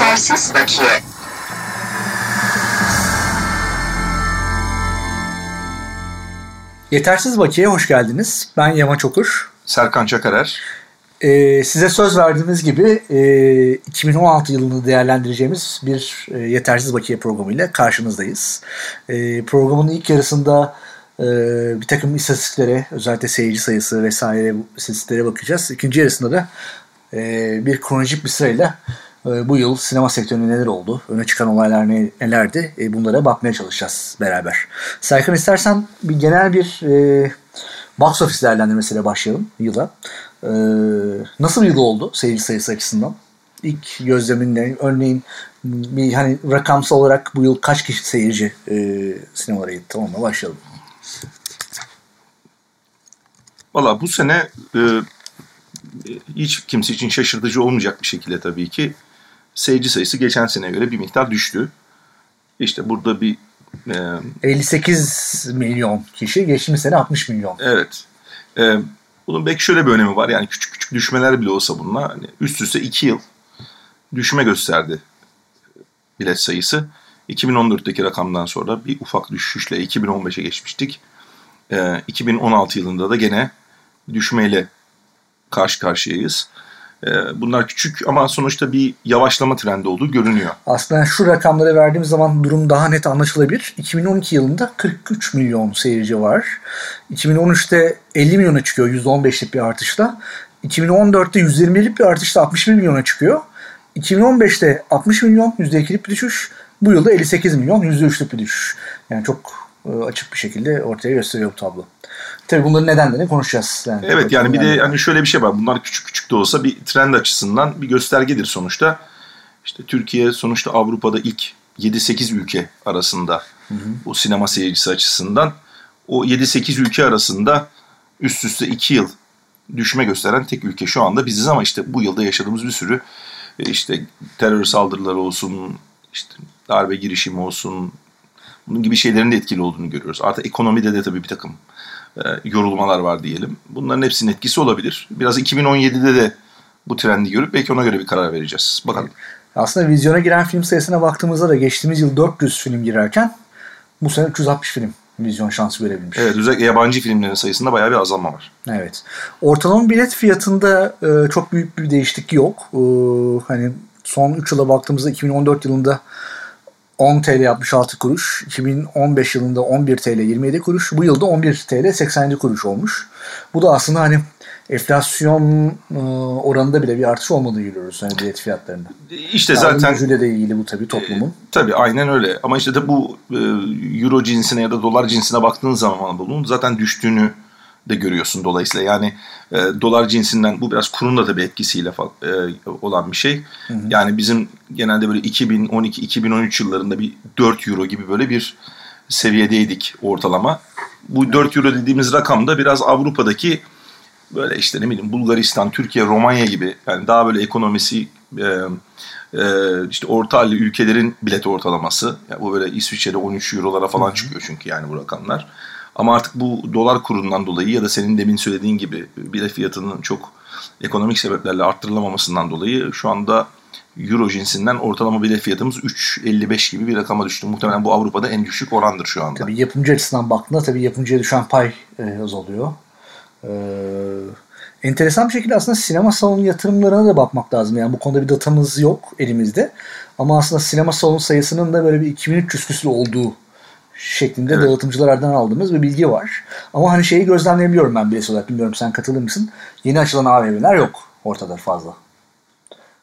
Yetersiz bakiye. Yetersiz Bakiye hoş geldiniz. Ben Yamaç Okur. Serkan Çakarer. Ee, size söz verdiğimiz gibi e, 2016 yılını değerlendireceğimiz bir e, Yetersiz Bakiye programıyla karşınızdayız. E, programın ilk yarısında e, bir takım istatistiklere, özellikle seyirci sayısı vesaire istatistiklere bakacağız. İkinci yarısında da e, bir kronolojik bir sırayla bu yıl sinema sektöründe neler oldu, öne çıkan olaylar ne, nelerdi e, bunlara bakmaya çalışacağız beraber. Serkan istersen bir genel bir e, box office değerlendirmesiyle başlayalım yıla. E, nasıl bir yıl oldu seyirci sayısı açısından? İlk gözleminle örneğin bir hani rakamsal olarak bu yıl kaç kişi seyirci e, sinemalara gitti onunla başlayalım. Valla bu sene e, hiç kimse için şaşırtıcı olmayacak bir şekilde tabii ki seyirci sayısı geçen seneye göre bir miktar düştü. İşte burada bir... E, 58 milyon kişi, geçtiğimiz sene 60 milyon. Evet. E, bunun belki şöyle bir önemi var. Yani küçük küçük düşmeler bile olsa bununla hani üst üste 2 yıl düşme gösterdi bilet sayısı. 2014'teki rakamdan sonra bir ufak düşüşle 2015'e geçmiştik. E, 2016 yılında da gene düşmeyle karşı karşıyayız. Bunlar küçük ama sonuçta bir yavaşlama trendi olduğu görünüyor. Aslında şu rakamları verdiğimiz zaman durum daha net anlaşılabilir. 2012 yılında 43 milyon seyirci var. 2013'te 50 milyona çıkıyor %15'lik bir artışla. 2014'te 121'lik bir artışla 61 milyona çıkıyor. 2015'te 60 milyon %2'lik bir düşüş. Bu yılda 58 milyon %3'lük bir düşüş. Yani çok açık bir şekilde ortaya gösteriyor bu tablo. Tabii bunların nedenlerini konuşacağız. Yani evet yani bir de hani şöyle bir şey var. Bunlar küçük küçük de olsa bir trend açısından bir göstergedir sonuçta. İşte Türkiye sonuçta Avrupa'da ilk 7-8 ülke arasında hı hı. o sinema seyircisi açısından o 7-8 ülke arasında üst üste 2 yıl düşme gösteren tek ülke şu anda biziz ama işte bu yılda yaşadığımız bir sürü işte terör saldırıları olsun, işte darbe girişimi olsun, bunun gibi şeylerin de etkili olduğunu görüyoruz. Artı ekonomide de tabii bir takım e, yorulmalar var diyelim. Bunların hepsinin etkisi olabilir. Biraz 2017'de de bu trendi görüp belki ona göre bir karar vereceğiz. Bakalım. Aslında vizyona giren film sayısına baktığımızda da geçtiğimiz yıl 400 film girerken bu sene 360 film vizyon şansı görebilmiş. Evet özellikle yabancı filmlerin sayısında bayağı bir azalma var. Evet. Ortalama bilet fiyatında e, çok büyük bir değişiklik yok. E, hani son 3 yıla baktığımızda 2014 yılında 10 TL 66 kuruş. 2015 yılında 11 TL 27 kuruş. Bu yılda 11 TL 87 kuruş olmuş. Bu da aslında hani enflasyon e, oranında bile bir artış olmadığını görüyoruz hani bilet fiyatlarında. İşte yani zaten gücüyle de ilgili bu tabii toplumun. E, tabii aynen öyle. Ama işte de bu e, euro cinsine ya da dolar cinsine baktığın zaman bunun zaten düştüğünü de görüyorsun dolayısıyla. Yani e, dolar cinsinden bu biraz kurun da tabii etkisiyle e, olan bir şey. Hı hı. Yani bizim genelde böyle 2012-2013 yıllarında bir 4 euro gibi böyle bir seviyedeydik ortalama. Bu 4 euro dediğimiz rakam da biraz Avrupa'daki böyle işte ne bileyim Bulgaristan, Türkiye, Romanya gibi yani daha böyle ekonomisi e, e, işte orta halli ülkelerin bilet ortalaması. Yani bu böyle İsviçre'de 13 eurolara falan çıkıyor çünkü yani bu rakamlar. Ama artık bu dolar kurundan dolayı ya da senin demin söylediğin gibi bilet fiyatının çok ekonomik sebeplerle arttırılamamasından dolayı şu anda Euro cinsinden ortalama bilet fiyatımız 3.55 gibi bir rakama düştü. Muhtemelen bu Avrupa'da en düşük orandır şu anda. Tabii yapımcı açısından baktığında tabii yapımcıya düşen pay e, azalıyor. Ee, enteresan bir şekilde aslında sinema salonu yatırımlarına da bakmak lazım. Yani bu konuda bir datamız yok elimizde. Ama aslında sinema salonu sayısının da böyle bir 2300 küsur olduğu şeklinde evet. dağıtımcılardan aldığımız bir bilgi var. Ama hani şeyi gözlemleyebiliyorum ben bireysel olarak. Bilmiyorum sen katılır mısın? Yeni açılan AVM'ler yok ortada fazla.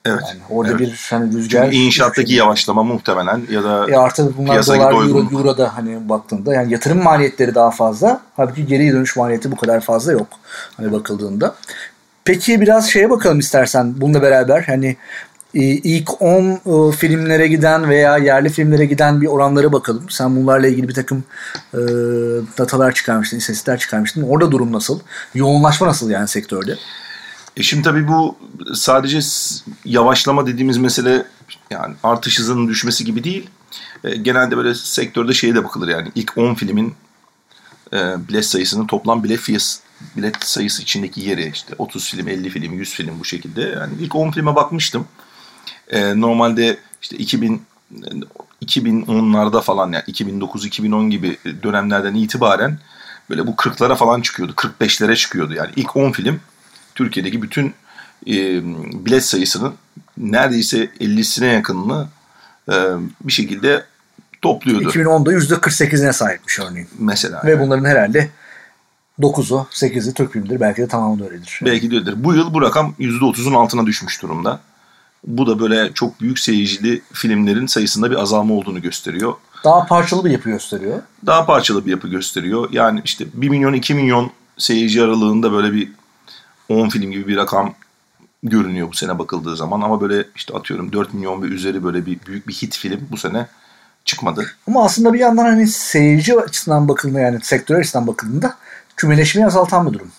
Evet. Yani orada evet. bir hani rüzgar... Çünkü inşaattaki şey yavaşlama muhtemelen ya da e artık bunlar dolar, euro, euro'da hani baktığında yani yatırım maliyetleri daha fazla. Halbuki geri dönüş maliyeti bu kadar fazla yok. Hani bakıldığında. Peki biraz şeye bakalım istersen bununla beraber hani ilk 10 e, filmlere giden veya yerli filmlere giden bir oranlara bakalım. Sen bunlarla ilgili bir takım e, datalar çıkarmıştın, istatistikler çıkarmıştın. Orada durum nasıl? Yoğunlaşma nasıl yani sektörde? E şimdi tabii bu sadece yavaşlama dediğimiz mesele yani artış hızının düşmesi gibi değil. E, genelde böyle sektörde şeye de bakılır yani ilk 10 filmin e, bilet sayısının toplam bilet fiyat bilet sayısı içindeki yeri işte 30 film, 50 film, 100 film bu şekilde. Yani ilk 10 filme bakmıştım. E, normalde işte 2000 2010'larda falan yani 2009-2010 gibi dönemlerden itibaren böyle bu 40'lara falan çıkıyordu. 45'lere çıkıyordu. Yani ilk 10 film Türkiye'deki bütün e, bilet sayısının neredeyse 50'sine yakınını e, bir şekilde topluyordu. 2010'da %48'ine sahipmiş örneğin. Mesela. Ve yani. bunların herhalde 9'u, 8'i Türk filmidir. Belki de tamamı da öyledir. Belki de öyledir. Bu yıl bu rakam %30'un altına düşmüş durumda. Bu da böyle çok büyük seyircili filmlerin sayısında bir azalma olduğunu gösteriyor. Daha parçalı bir yapı gösteriyor. Daha parçalı bir yapı gösteriyor. Yani işte 1 milyon 2 milyon seyirci aralığında böyle bir 10 film gibi bir rakam görünüyor bu sene bakıldığı zaman. Ama böyle işte atıyorum 4 milyon ve üzeri böyle bir büyük bir hit film bu sene çıkmadı. Ama aslında bir yandan hani seyirci açısından bakıldığında yani sektör açısından bakıldığında kümeleşmeyi azaltan bir durum.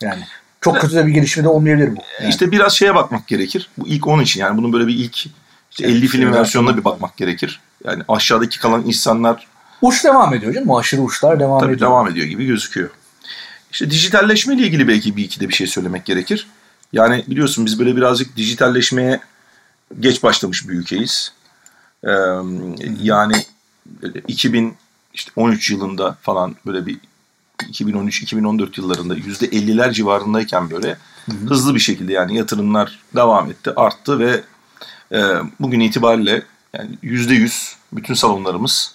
Yani çok kötü de bir gelişme de olmayabilir bu. Yani. İşte biraz şeye bakmak gerekir. Bu ilk 10 için yani bunun böyle bir ilk işte 50 film versiyonuna bir bakmak gerekir. Yani aşağıdaki kalan insanlar Uç devam ediyor canım. Aşırı uçlar devam tabii ediyor. devam ediyor gibi gözüküyor. İşte dijitalleşme ile ilgili belki bir iki de bir şey söylemek gerekir. Yani biliyorsun biz böyle birazcık dijitalleşmeye geç başlamış bir ülkeyiz. Ee, yani 2013 yılında falan böyle bir 2013-2014 yıllarında %50'ler civarındayken böyle hı hı. hızlı bir şekilde yani yatırımlar devam etti, arttı ve e, bugün itibariyle yani %100 bütün salonlarımız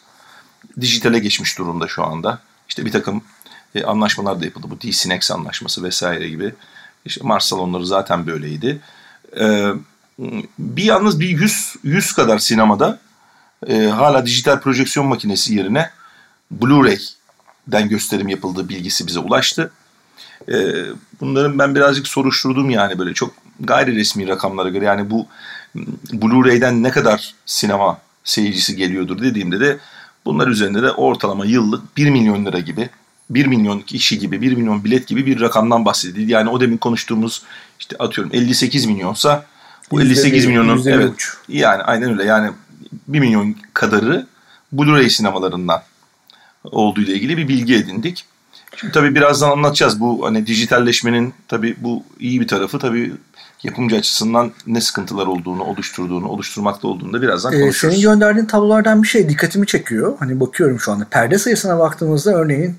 dijitale geçmiş durumda şu anda. İşte bir takım e, anlaşmalar da yapıldı. Bu D-Sinex anlaşması vesaire gibi. İşte Mars salonları zaten böyleydi. E, bir yalnız bir 100, 100 kadar sinemada e, hala dijital projeksiyon makinesi yerine Blu-ray'den gösterim yapıldığı bilgisi bize ulaştı. E, bunların ben birazcık soruşturdum yani böyle çok gayri resmi rakamlara göre yani bu Blu-ray'den ne kadar sinema seyircisi geliyordur dediğimde de bunlar üzerinde de ortalama yıllık 1 milyon lira gibi 1 milyon kişi gibi 1 milyon bilet gibi bir rakamdan bahsedildi. Yani o demin konuştuğumuz işte atıyorum 58 milyonsa bu 58 milyonun evet yani aynen öyle yani 1 milyon kadarı Blu-ray sinemalarından olduğu ile ilgili bir bilgi edindik. Şimdi tabii birazdan anlatacağız bu hani dijitalleşmenin tabii bu iyi bir tarafı tabii yapımcı açısından ne sıkıntılar olduğunu, oluşturduğunu, oluşturmakta olduğunu da birazdan konuşuruz. Ee, senin gönderdiğin tablolardan bir şey dikkatimi çekiyor. Hani bakıyorum şu anda perde sayısına baktığımızda örneğin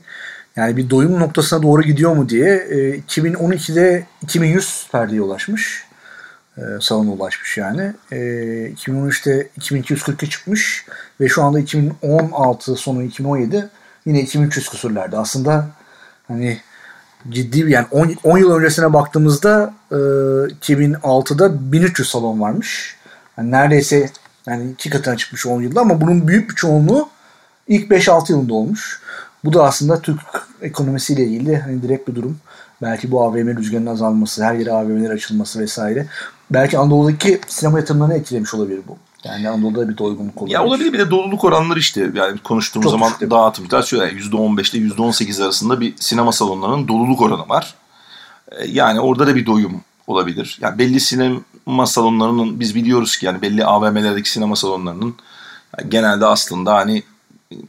yani bir doyum noktasına doğru gidiyor mu diye e, 2012'de 2100 perdeye ulaşmış. E, salona ulaşmış yani. E, 2013'te 2240'a çıkmış ve şu anda 2016 sonu 2017 yine 2300 küsurlarda. Aslında hani ciddi bir yani 10, 10 yıl öncesine baktığımızda e, 2006'da 1300 salon varmış. Yani neredeyse yani iki katına çıkmış 10 yılda ama bunun büyük bir çoğunluğu ilk 5-6 yılında olmuş. Bu da aslında Türk ekonomisiyle ilgili hani direkt bir durum. Belki bu AVM rüzgarının azalması, her yere AVM'ler açılması vesaire. Belki Anadolu'daki sinema yatırımlarını etkilemiş olabilir bu. Yani Anadolu'da bir doygunluk olabilir. Ya olabilir bir de doluluk oranları işte yani konuştuğumuz Çok zaman işte. dağıtımcılar söylüyor. Yani %15 ile %18 arasında bir sinema salonlarının doluluk oranı var. E, yani orada da bir doyum olabilir. Yani belli sinema salonlarının biz biliyoruz ki yani belli AVM'lerdeki sinema salonlarının yani genelde aslında hani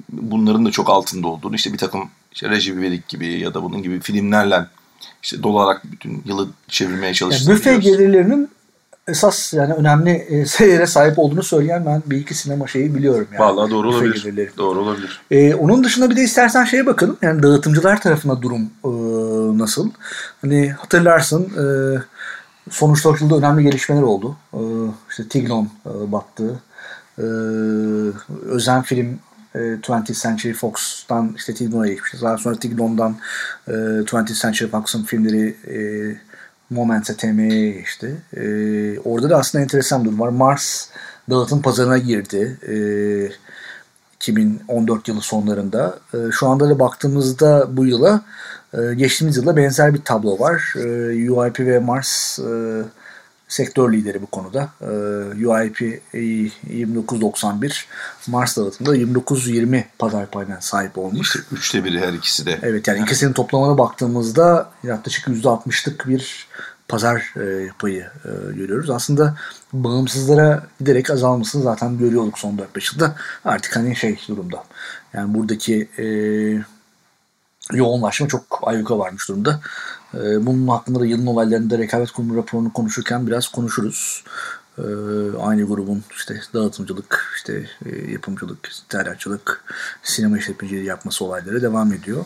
bunların da çok altında olduğunu işte bir takım işte Recep İvedik gibi ya da bunun gibi filmlerle işte dolarak bütün yılı çevirmeye çalıştığını yani Büfe gelirlerinin esas yani önemli e, seyre sahip olduğunu söyleyen ben bir iki sinema şeyi biliyorum. Yani. Vallahi doğru olabilir. Gelirleri. Doğru olabilir. E, onun dışında bir de istersen şeye bakalım. Yani dağıtımcılar tarafına durum e, nasıl? Hani hatırlarsın e, sonuçta yılda önemli gelişmeler oldu. E, işte Tiglon e, battı. E, Özen Film 20th e, Century Fox'tan işte Tignon'a geçmişti. Daha sonra Tignon'dan e, 20th Century Fox'ın filmleri e, Moment'e TM'ye geçti. E, orada da aslında enteresan durum var. Mars dağıtım pazarına girdi. E, 2014 yılı sonlarında. E, şu anda da baktığımızda bu yıla e, geçtiğimiz yılda benzer bir tablo var. E, UIP ve Mars e, sektör lideri bu konuda. E, UIP 2991 Mars dağıtımında 2920 pazar payına sahip olmuş. İşte üçte biri her ikisi de. Evet yani ikisinin toplamına baktığımızda yaklaşık %60'lık bir pazar e, payı e, görüyoruz. Aslında bağımsızlara giderek azalmasını zaten görüyorduk son 4-5 yılda. Artık hani şey durumda. Yani buradaki e, yoğunlaşma çok ayyuka varmış durumda. Ee, bunun hakkında da yılın olaylarında rekabet kurumu raporunu konuşurken biraz konuşuruz. Ee, aynı grubun işte dağıtımcılık, işte e, yapımcılık, teryakçılık, sinema işletmeciliği yapması olayları devam ediyor.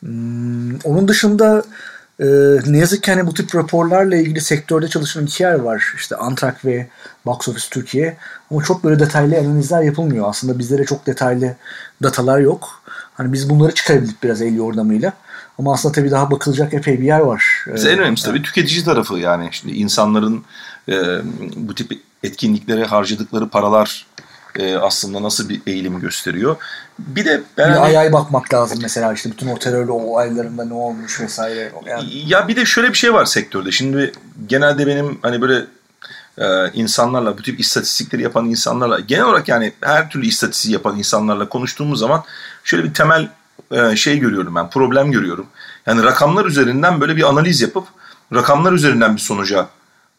Hmm, onun dışında e, ne yazık ki hani bu tip raporlarla ilgili sektörde çalışan iki yer var. İşte Antrak ve Box Office Türkiye. Ama çok böyle detaylı analizler yapılmıyor. Aslında bizlere çok detaylı datalar yok. Hani biz bunları çıkarabildik biraz el yordamıyla. Ama aslında tabii daha bakılacak epey bir yer var. Bize en önemlisi tabii tüketici tarafı yani. Şimdi insanların e, bu tip etkinliklere harcadıkları paralar e, aslında nasıl bir eğilim gösteriyor. Bir de ben bir hani, ay ay bakmak lazım mesela işte bütün o terör olaylarında ne olmuş vesaire. Yani. Ya bir de şöyle bir şey var sektörde. Şimdi genelde benim hani böyle e, insanlarla bu tip istatistikleri yapan insanlarla genel olarak yani her türlü istatistik yapan insanlarla konuştuğumuz zaman şöyle bir temel e, şey görüyorum ben problem görüyorum. Yani rakamlar üzerinden böyle bir analiz yapıp rakamlar üzerinden bir sonuca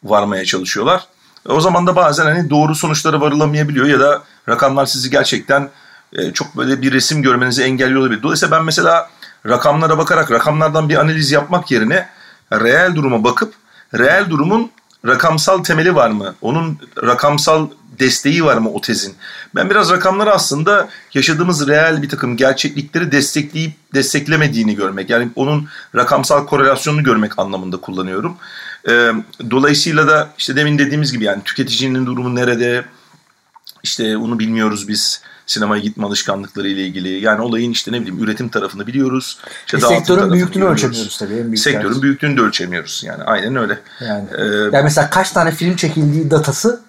varmaya çalışıyorlar. O zaman da bazen hani doğru sonuçlara varılamayabiliyor ya da rakamlar sizi gerçekten e, çok böyle bir resim görmenizi engelliyor olabilir. Dolayısıyla ben mesela rakamlara bakarak rakamlardan bir analiz yapmak yerine reel duruma bakıp reel durumun rakamsal temeli var mı? Onun rakamsal desteği var mı o tezin? Ben biraz rakamları aslında yaşadığımız reel bir takım gerçeklikleri destekleyip desteklemediğini görmek. Yani onun rakamsal korelasyonunu görmek anlamında kullanıyorum. Dolayısıyla da işte demin dediğimiz gibi yani tüketicinin durumu nerede? İşte onu bilmiyoruz biz sinemaya gitme alışkanlıkları ile ilgili. Yani olayın işte ne bileyim üretim tarafını biliyoruz. İşte e, sektörün büyüklüğünü ölçemiyoruz tabii. En büyük sektörün gerçi. büyüklüğünü de ölçemiyoruz. Yani aynen öyle. Yani, ee, yani mesela kaç tane film çekildiği datası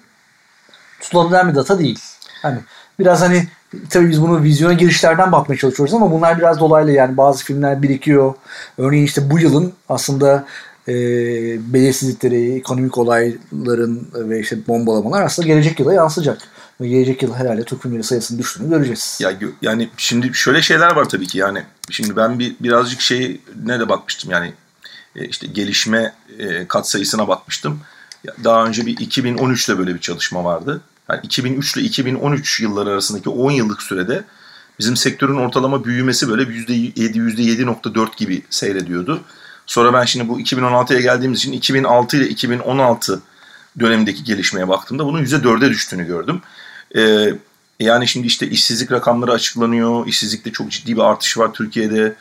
tutulabilen bir data değil. Hani biraz hani tabii biz bunu vizyona girişlerden bakmaya çalışıyoruz ama bunlar biraz dolaylı yani bazı filmler birikiyor. Örneğin işte bu yılın aslında e, belirsizlikleri, ekonomik olayların ve işte bombalamalar aslında gelecek yıla yansıyacak. Ve gelecek yıl herhalde Türk filmleri sayısının düştüğünü göreceğiz. Ya yani şimdi şöyle şeyler var tabii ki yani. Şimdi ben bir birazcık şey ne de bakmıştım yani e, işte gelişme e, kat sayısına bakmıştım. Daha önce bir 2013'te böyle bir çalışma vardı. Yani 2003 ile 2013 yılları arasındaki 10 yıllık sürede bizim sektörün ortalama büyümesi böyle %7, %7.4 gibi seyrediyordu. Sonra ben şimdi bu 2016'ya geldiğimiz için 2006 ile 2016 dönemindeki gelişmeye baktığımda bunun %4'e düştüğünü gördüm. Ee, yani şimdi işte işsizlik rakamları açıklanıyor. İşsizlikte çok ciddi bir artış var Türkiye'de.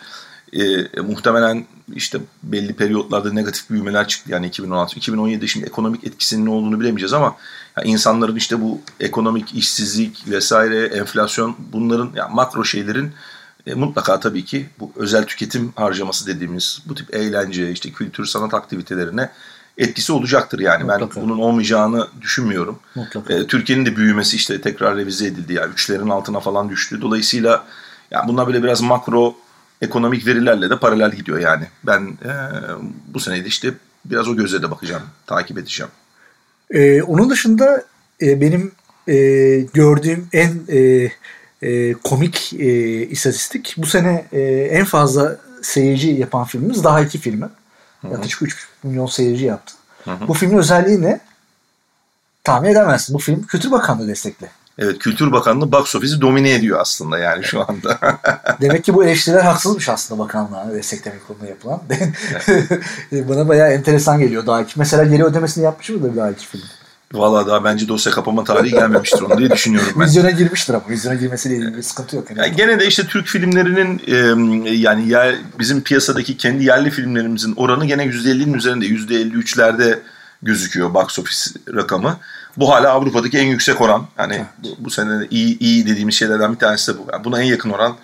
Ee, muhtemelen işte belli periyotlarda negatif büyümeler çıktı yani 2016 2017'de şimdi ekonomik etkisinin ne olduğunu bilemeyeceğiz ama yani insanların işte bu ekonomik işsizlik vesaire enflasyon bunların yani makro şeylerin e, mutlaka tabii ki bu özel tüketim harcaması dediğimiz bu tip eğlence işte kültür sanat aktivitelerine etkisi olacaktır yani. Mutlaka. Ben bunun olmayacağını düşünmüyorum. E, Türkiye'nin de büyümesi işte tekrar revize edildi yani üçlerin altına falan düştü. Dolayısıyla yani bunlar böyle biraz makro ekonomik verilerle de paralel gidiyor yani. Ben e, bu senede işte biraz o gözle de bakacağım, takip edeceğim. Ee, onun dışında e, benim e, gördüğüm en e, e, komik e, istatistik bu sene e, en fazla seyirci yapan filmimiz Daha iki filmi. Yaklaşık 3 milyon seyirci yaptı. Hı hı. Bu filmin özelliği ne? Tahmin edemezsin. Bu film Kültür Bakanlığı destekli. Evet Kültür Bakanlığı box office'i domine ediyor aslında yani şu anda. Demek ki bu eleştiriler haksızmış aslında bakanlığa destekleme konuda yapılan. Bana bayağı enteresan geliyor daha iki. Mesela geri ödemesini yapmış mıdır daha iki film? Valla daha bence dosya kapama tarihi gelmemiştir onu diye düşünüyorum ben. Vizyona girmiştir ama vizyona girmesiyle ilgili bir sıkıntı yok. Yani. yani gene de işte Türk filmlerinin e, yani yer, bizim piyasadaki kendi yerli filmlerimizin oranı gene %50'nin üzerinde %53'lerde gözüküyor box office rakamı. Bu hala Avrupa'daki en yüksek oran. Yani bu, bu sene iyi, iyi dediğimiz şeylerden bir tanesi de bu. Yani buna en yakın oran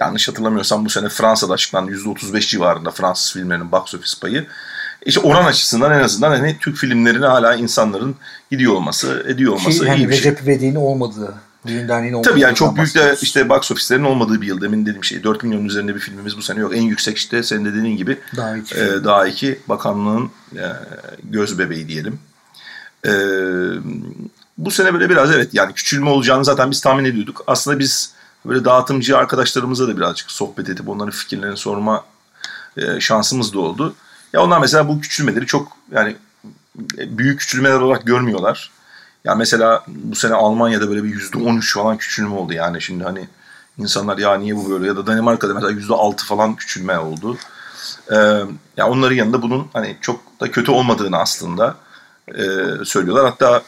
yanlış hatırlamıyorsam bu sene Fransa'da açıklandı. %35 civarında Fransız filmlerinin box office payı. İşte oran açısından en azından hani Türk filmlerine hala insanların gidiyor olması, ediyor olması şey, iyi bir şey. Recep İvedik'in olmadığı, düğün derneğinin olmadığı. Tabii yani çok büyük de işte box ofislerin olmadığı bir yıl. Demin dediğim şey 4 milyon üzerinde bir filmimiz bu sene yok. En yüksek işte senin de dediğin gibi daha iki, e, daha iki bakanlığın e, göz bebeği diyelim. E, bu sene böyle biraz evet yani küçülme olacağını zaten biz tahmin ediyorduk. Aslında biz böyle dağıtımcı arkadaşlarımıza da birazcık sohbet edip onların fikirlerini sorma e, şansımız da oldu. Ya onlar mesela bu küçülmeleri çok yani büyük küçülmeler olarak görmüyorlar. Ya mesela bu sene Almanya'da böyle bir yüzde on üç falan küçülme oldu yani şimdi hani insanlar ya niye bu böyle ya da Danimarka'da mesela yüzde altı falan küçülme oldu. Ee, ya onların yanında bunun hani çok da kötü olmadığını aslında e, söylüyorlar. Hatta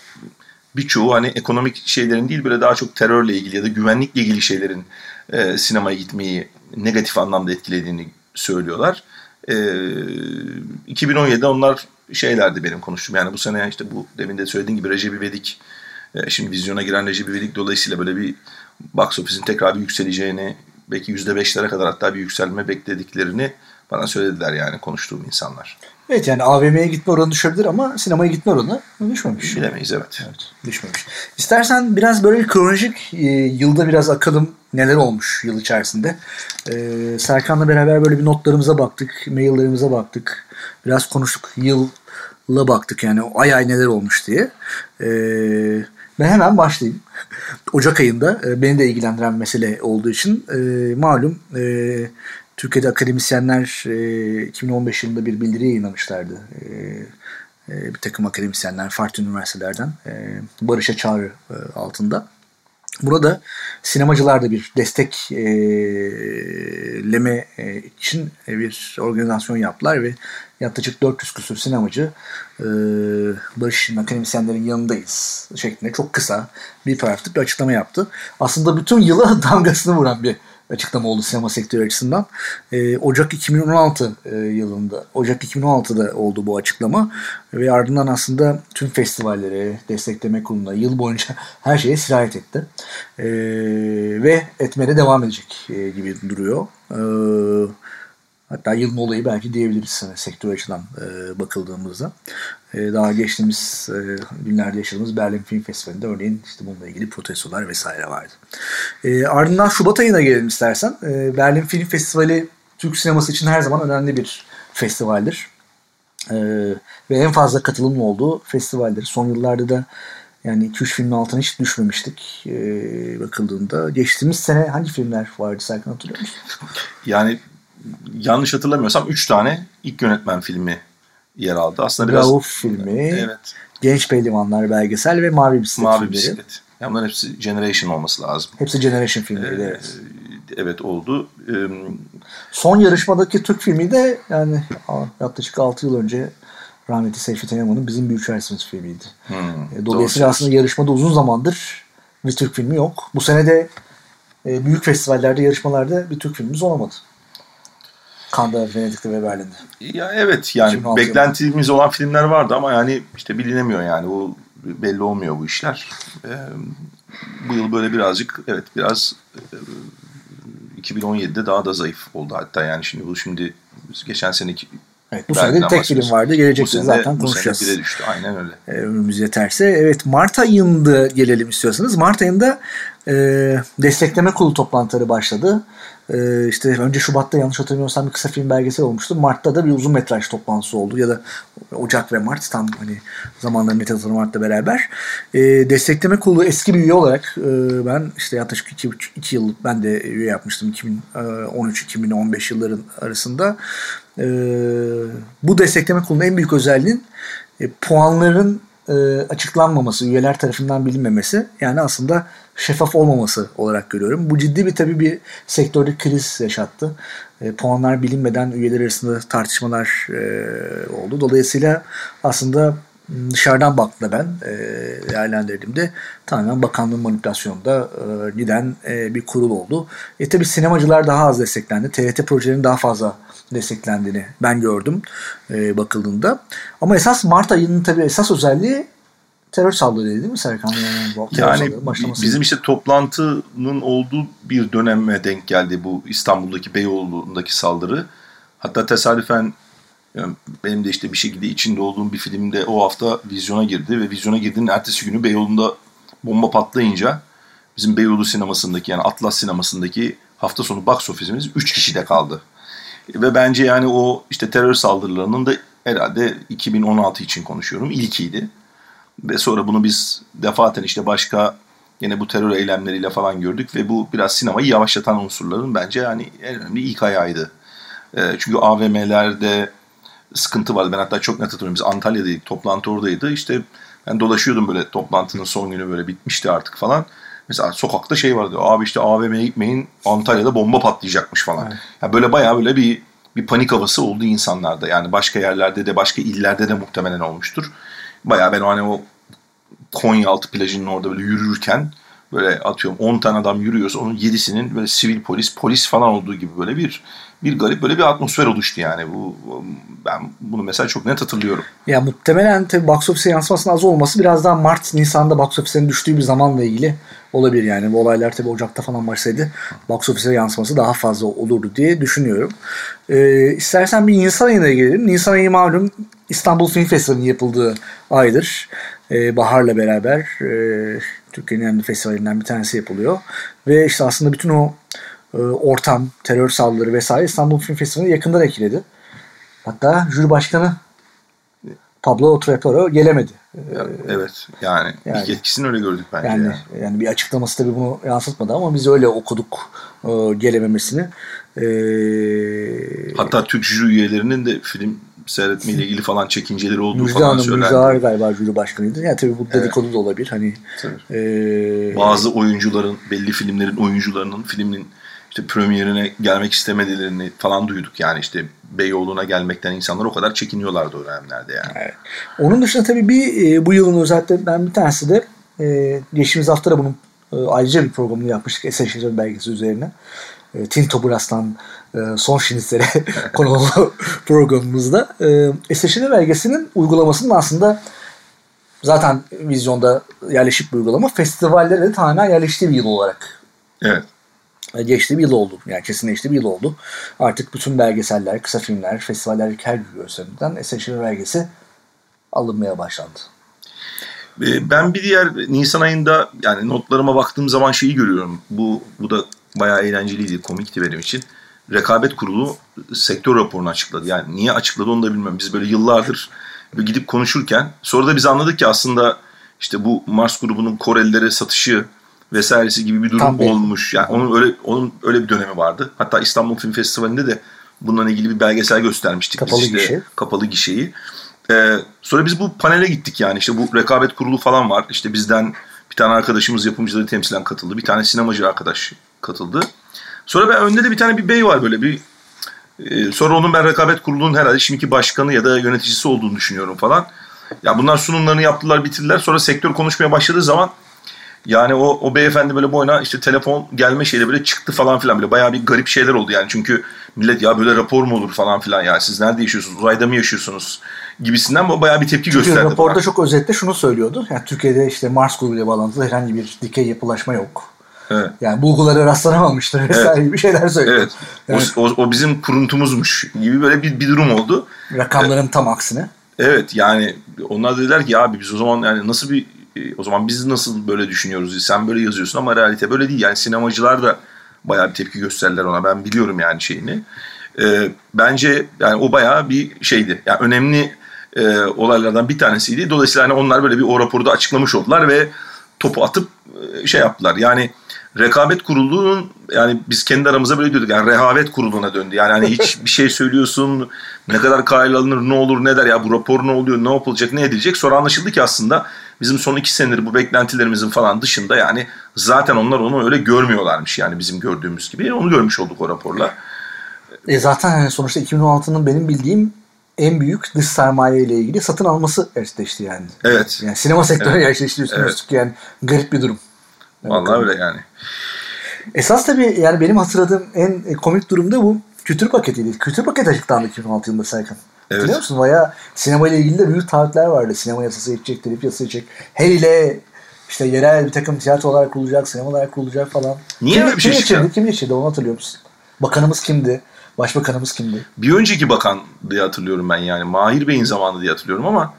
birçoğu hani ekonomik şeylerin değil böyle daha çok terörle ilgili ya da güvenlikle ilgili şeylerin e, sinemaya gitmeyi negatif anlamda etkilediğini söylüyorlar. E, 2017'de onlar şeylerdi benim konuştuğum. Yani bu sene işte bu demin de söylediğim gibi Recep İvedik e, şimdi vizyona giren Recep İvedik dolayısıyla böyle bir box office'in tekrar bir yükseleceğini belki %5'lere kadar hatta bir yükselme beklediklerini bana söylediler yani konuştuğum insanlar. Evet yani AVM'ye gitme oranı düşebilir ama sinemaya gitme oranı düşmemiş. Bilemeyiz evet. evet düşmemiş. İstersen biraz böyle kronolojik e, yılda biraz akalım neler olmuş yıl içerisinde. E, Serkan'la beraber böyle bir notlarımıza baktık, maillerimize baktık. Biraz konuştuk. Yılla baktık yani ay ay neler olmuş diye. E, ben hemen başlayayım. Ocak ayında e, beni de ilgilendiren mesele olduğu için e, malum e, Türkiye'de akademisyenler e, 2015 yılında bir bildiri yayınlamışlardı. E, e, bir takım akademisyenler farklı üniversitelerden e, barışa çağrı e, altında. Burada sinemacılar da bir destekleme e, için bir organizasyon yaptılar ve yaklaşık 400 küsur sinemacı e, Barış akademisyenlerin yanındayız şeklinde çok kısa bir paragraflık bir açıklama yaptı. Aslında bütün yıla damgasını vuran bir açıklama oldu sinema sektörü açısından. E, Ocak 2016 e, yılında, Ocak 2016'da oldu bu açıklama ve ardından aslında tüm festivallere, destekleme kuruluna yıl boyunca her şeye sirayet etti. E, ve etmeye devam edecek e, gibi duruyor. E, hatta yılın olayı belki diyebiliriz hani sektör açıdan e, bakıldığımızda. Ee, daha geçtiğimiz e, günlerde yaşadığımız Berlin Film Festivali'nde örneğin işte bununla ilgili protestolar vesaire vardı. E, ardından Şubat ayına gelelim istersen. E, Berlin Film Festivali Türk sineması için her zaman önemli bir festivaldir. E, ve en fazla katılımlı olduğu festivaldir. Son yıllarda da yani 2-3 filmin altına hiç düşmemiştik e, bakıldığında. Geçtiğimiz sene hangi filmler vardı Serkan hatırlıyor musun? Yani yanlış hatırlamıyorsam 3 tane ilk yönetmen filmi yer aldı. Aslında biraz Rauf filmi, evet. Genç Pehlivanlar belgesel ve Mavi Bisiklet Mavi filmleri. Bisiklet. Yani bunların hepsi Generation olması lazım. Hepsi Generation filmleri, ee, evet. Evet oldu. Ee, Son yarışmadaki Türk filmi de yani yaklaşık 6 yıl önce rahmetli Seyfi Teyaman'ın Bizim Büyük Çaresimiz filmiydi. Hmm, Dolayısıyla aslında yarışmada uzun zamandır bir Türk filmi yok. Bu sene de e, büyük festivallerde, yarışmalarda bir Türk filmimiz olamadı. Kanda, Venedik'te ve Berlin'de. Ya evet yani beklentimiz yılında. olan filmler vardı ama yani işte bilinemiyor yani o belli olmuyor bu işler. Ee, bu yıl böyle birazcık evet biraz e, 2017'de daha da zayıf oldu hatta yani şimdi bu şimdi geçen seneki Evet, bu sene tek film vardı. Gelecek sene, zaten konuşacağız. Bu sene düştü. Aynen öyle. Ee, önümüz yeterse. Evet Mart ayında gelelim istiyorsanız. Mart ayında e, destekleme kurulu toplantıları başladı. Ee, işte önce Şubat'ta yanlış hatırlamıyorsam bir kısa film belgesel olmuştu. Mart'ta da bir uzun metraj toplantısı oldu ya da Ocak ve Mart tam hani zamanları Mete Hazır Mart'la beraber. E, destekleme kurulu eski bir üye olarak e, ben işte yaklaşık 2, 2 yıl ben de üye yapmıştım 2013-2015 yılların arasında. E, bu destekleme kurulunun en büyük özelliğin e, puanların e, açıklanmaması, üyeler tarafından bilinmemesi yani aslında şeffaf olmaması olarak görüyorum. Bu ciddi bir tabii bir sektörde kriz yaşattı. E, puanlar bilinmeden üyeler arasında tartışmalar e, oldu. Dolayısıyla aslında dışarıdan baktığımda ben e, değerlendirdiğimde tamamen bakanlığın manipülasyonunda e, giden e, bir kurul oldu. E tabi sinemacılar daha az desteklendi. TRT projelerinin daha fazla desteklendiğini ben gördüm e, bakıldığında. Ama esas Mart ayının tabii esas özelliği terör saldırıydı değil mi Serkan? Yani, yani bizim işte toplantının olduğu bir döneme denk geldi bu İstanbul'daki Beyoğlu'ndaki saldırı. Hatta tesadüfen yani benim de işte bir şekilde içinde olduğum bir filmde o hafta vizyona girdi ve vizyona girdiğinin ertesi günü Beyoğlu'nda bomba patlayınca bizim Beyoğlu sinemasındaki yani Atlas sinemasındaki hafta sonu box ofisimiz 3 kişide kaldı. Ve bence yani o işte terör saldırılarının da herhalde 2016 için konuşuyorum ilkiydi. Ve sonra bunu biz defaten işte başka yine bu terör eylemleriyle falan gördük ve bu biraz sinemayı yavaşlatan unsurların bence yani en önemli ilk ayağıydı. E, çünkü AVM'lerde sıkıntı vardı. Ben hatta çok net hatırlıyorum. Biz Antalya'daydık. Toplantı oradaydı. İşte ben dolaşıyordum böyle toplantının son günü böyle bitmişti artık falan. Mesela sokakta şey vardı. Abi işte AVM'ye gitmeyin. Antalya'da bomba patlayacakmış falan. Evet. Yani böyle bayağı böyle bir bir panik havası oldu insanlarda. Yani başka yerlerde de başka illerde de muhtemelen olmuştur. Bayağı ben o hani o Konyaaltı plajının orada böyle yürürken böyle atıyorum 10 tane adam yürüyorsa onun 7'sinin böyle sivil polis, polis falan olduğu gibi böyle bir bir garip böyle bir atmosfer oluştu yani. Bu ben bunu mesela çok net hatırlıyorum. Ya muhtemelen tabii box office'e yansımasının az olması biraz daha Mart Nisan'da box office'in düştüğü bir zamanla ilgili olabilir yani. Bu olaylar tabii Ocak'ta falan başlasaydı box office'e yansıması daha fazla olurdu diye düşünüyorum. Ee, istersen bir Nisan ayına gelelim. Nisan ayı malum İstanbul Film Festivali'nin yapıldığı aydır. Ee, Bahar'la beraber e, Türkiye'nin önemli festivalinden bir tanesi yapılıyor. Ve işte aslında bütün o e, ortam, terör saldırıları vesaire İstanbul Film Festivali'ne yakından etkiledi. Hatta jüri başkanı Pablo Trapero gelemedi. Evet yani, yani ilk etkisini öyle gördük bence. Yani, yani. yani bir açıklaması tabii bunu yansıtmadı ama biz öyle okuduk e, gelememesini. E, Hatta Türk jüri üyelerinin de film seyretmeyle ilgili falan çekinceleri olduğu Müjde falan Hanım, söylendi. Müjde Ağar galiba jüri başkanıydı. Yani tabii bu dedikodu evet. da olabilir. Hani e, Bazı oyuncuların, belli filmlerin oyuncularının filmin işte premierine gelmek istemedilerini falan duyduk. Yani işte Beyoğlu'na gelmekten insanlar o kadar çekiniyorlardı o dönemlerde yani. Evet. Onun dışında tabii bir e, bu yılın özelliklerinden bir tanesi de e, geçtiğimiz hafta da bunun e, ayrıca bir programını yapmıştık Esenşehir belgesi üzerine. E, Tinto Brass'tan son şinitlere konulu programımızda. E, Esenşehir belgesinin uygulamasının aslında zaten vizyonda yerleşik bir uygulama. Festivallere de tamamen yerleştiği bir yıl olarak Evet geçti bir yıl oldu. Yani kesinleşti bir yıl oldu. Artık bütün belgeseller, kısa filmler, festivaller her gün gösterimden Esenşehir belgesi alınmaya başlandı. Ee, ben bir diğer Nisan ayında yani notlarıma baktığım zaman şeyi görüyorum. Bu bu da bayağı eğlenceliydi, komikti benim için. Rekabet Kurulu sektör raporunu açıkladı. Yani niye açıkladı onu da bilmiyorum. Biz böyle yıllardır gidip konuşurken sonra da biz anladık ki aslında işte bu Mars grubunun Korelilere satışı vesairesi gibi bir durum Tam olmuş. Yani onun öyle onun öyle bir dönemi vardı. Hatta İstanbul Film Festivali'nde de bununla ilgili bir belgesel göstermiştik. Kapalı biz işte, gişe. Kapalı gişeyi. Ee, sonra biz bu panele gittik yani işte bu rekabet kurulu falan var. İşte bizden bir tane arkadaşımız yapımcıları temsilen katıldı. Bir tane sinemacı arkadaş katıldı. Sonra ben önde de bir tane bir bey var böyle bir e, sonra onun ben rekabet kurulunun herhalde şimdiki başkanı ya da yöneticisi olduğunu düşünüyorum falan. Ya bunlar sunumlarını yaptılar bitirdiler. Sonra sektör konuşmaya başladığı zaman yani o, o beyefendi böyle boyuna işte telefon gelme şeyle böyle çıktı falan filan böyle bayağı bir garip şeyler oldu yani çünkü millet ya böyle rapor mu olur falan filan ya siz nerede yaşıyorsunuz uzayda mı yaşıyorsunuz gibisinden bayağı bir tepki çünkü gösterdi. raporda bana. çok özetle şunu söylüyordu yani Türkiye'de işte Mars grubuyla bağlantılı herhangi bir dikey yapılaşma yok. Evet. Yani bulgulara rastlanamamıştır vesaire evet. gibi şeyler söylüyor. Evet. Yani, o, o, o bizim kuruntumuzmuş gibi böyle bir, bir durum oldu. Rakamların evet. tam aksine. Evet yani onlar dediler ki abi biz o zaman yani nasıl bir e, o zaman biz nasıl böyle düşünüyoruz? Sen böyle yazıyorsun ama realite böyle değil. Yani sinemacılar da bayağı bir tepki gösterdiler ona. Ben biliyorum yani şeyini. E, bence yani o bayağı bir şeydi. Yani önemli e, olaylardan bir tanesiydi. Dolayısıyla hani onlar böyle bir o raporu da açıklamış oldular ve topu atıp e, şey yaptılar. Yani rekabet kurulunun yani biz kendi aramızda böyle diyorduk yani rehavet kuruluna döndü. Yani hani hiç bir şey söylüyorsun ne kadar kayıl alınır ne olur ne der ya bu rapor ne oluyor ne yapılacak ne edilecek. Sonra anlaşıldı ki aslında bizim son iki senedir bu beklentilerimizin falan dışında yani zaten onlar onu öyle görmüyorlarmış yani bizim gördüğümüz gibi. Onu görmüş olduk o raporla. E zaten hani sonuçta 2016'nın benim bildiğim en büyük dış sermaye ile ilgili satın alması gerçekleşti yani. Evet. Yani sinema sektörü evet. gerçekleşti üstüne evet. yani garip bir durum. Vallahi öyle yani. Esas tabii yani benim hatırladığım en komik durum da bu kültür paketiydi. Kültür paketi açıklandı 2016 yılında Serkan. Evet. Biliyor musun? Baya sinema ile ilgili de büyük taahhütler vardı. Sinema yasası geçecek, telif yasası geçecek. Her ile işte yerel bir takım tiyatrolar kurulacak, sinemalar kurulacak falan. Niye kim, öyle bir şey kim geçirdi? Kim geçirdi? Onu hatırlıyor musun? Bakanımız kimdi? Başbakanımız kimdi? Bir önceki bakan diye hatırlıyorum ben yani. Mahir Bey'in zamanı diye hatırlıyorum ama